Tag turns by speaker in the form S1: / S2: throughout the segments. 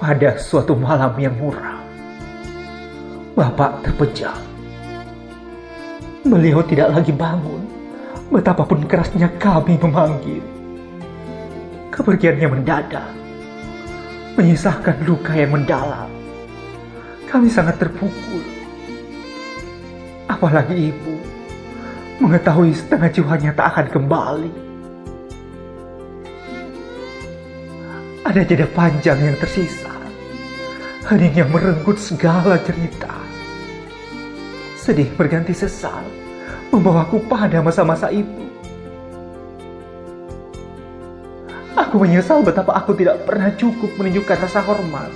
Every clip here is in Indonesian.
S1: Pada suatu malam yang murah, Bapak terpejam. Beliau tidak lagi bangun, betapapun kerasnya kami memanggil. Kepergiannya mendadak, menyisakan luka yang mendalam. Kami sangat terpukul. Apalagi ibu mengetahui setengah jiwanya tak akan kembali. Ada jeda panjang yang tersisa. Hening yang merenggut segala cerita. Sedih berganti sesal, membawaku pada masa-masa itu. Aku menyesal betapa aku tidak pernah cukup menunjukkan rasa hormat.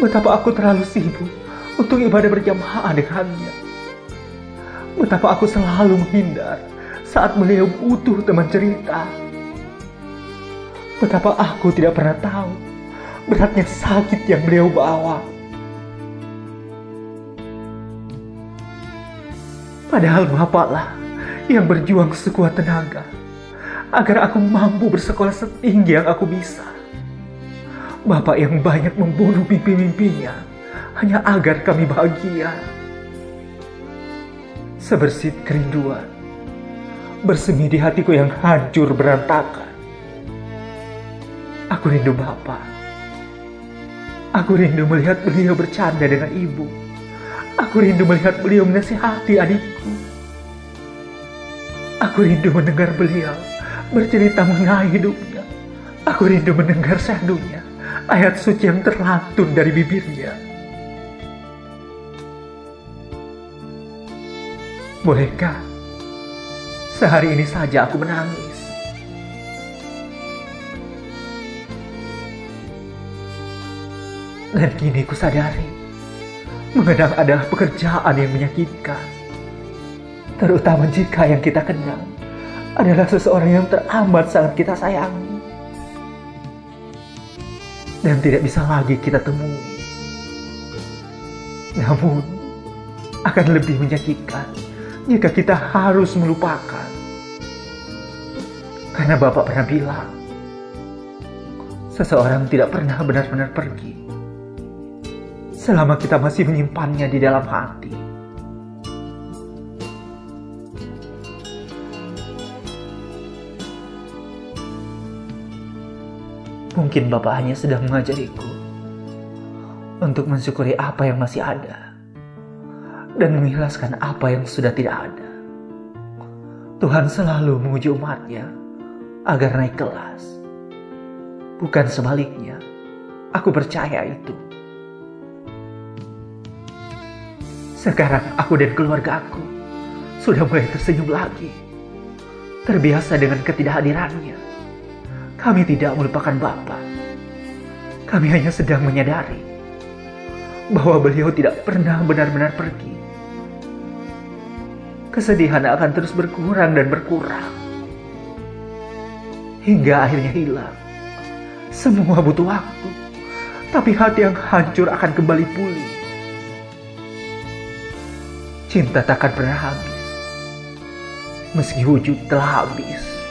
S1: Betapa aku terlalu sibuk untuk ibadah berjamaah dengannya. Betapa aku selalu menghindar saat beliau butuh teman cerita. Betapa aku tidak pernah tahu beratnya sakit yang beliau bawa. Padahal bapaklah yang berjuang sekuat tenaga agar aku mampu bersekolah setinggi yang aku bisa. Bapak yang banyak membunuh mimpi-mimpinya hanya agar kami bahagia. Sebersit kerinduan bersemi di hatiku yang hancur berantakan. Aku rindu Bapak. Aku rindu melihat beliau bercanda dengan ibu. Aku rindu melihat beliau menasihati adikku. Aku rindu mendengar beliau bercerita mengenai hidupnya. Aku rindu mendengar sahdunya ayat suci yang terlantun dari bibirnya. Bolehkah sehari ini saja aku menangis? Dan kini ku sadari, mengenang adalah pekerjaan yang menyakitkan. Terutama jika yang kita kenal adalah seseorang yang teramat sangat kita sayangi. Dan tidak bisa lagi kita temui. Namun, akan lebih menyakitkan jika kita harus melupakan. Karena Bapak pernah bilang, seseorang tidak pernah benar-benar pergi selama kita masih menyimpannya di dalam hati. Mungkin Bapak hanya sedang mengajariku untuk mensyukuri apa yang masih ada dan mengikhlaskan apa yang sudah tidak ada. Tuhan selalu menguji umatnya agar naik kelas. Bukan sebaliknya. Aku percaya itu. Sekarang aku dan keluarga aku sudah mulai tersenyum lagi. Terbiasa dengan ketidakhadirannya. Kami tidak melupakan Bapak. Kami hanya sedang menyadari bahwa beliau tidak pernah benar-benar pergi. Kesedihan akan terus berkurang dan berkurang. Hingga akhirnya hilang. Semua butuh waktu. Tapi hati yang hancur akan kembali pulih. Cinta takkan pernah habis. Meski wujud telah habis.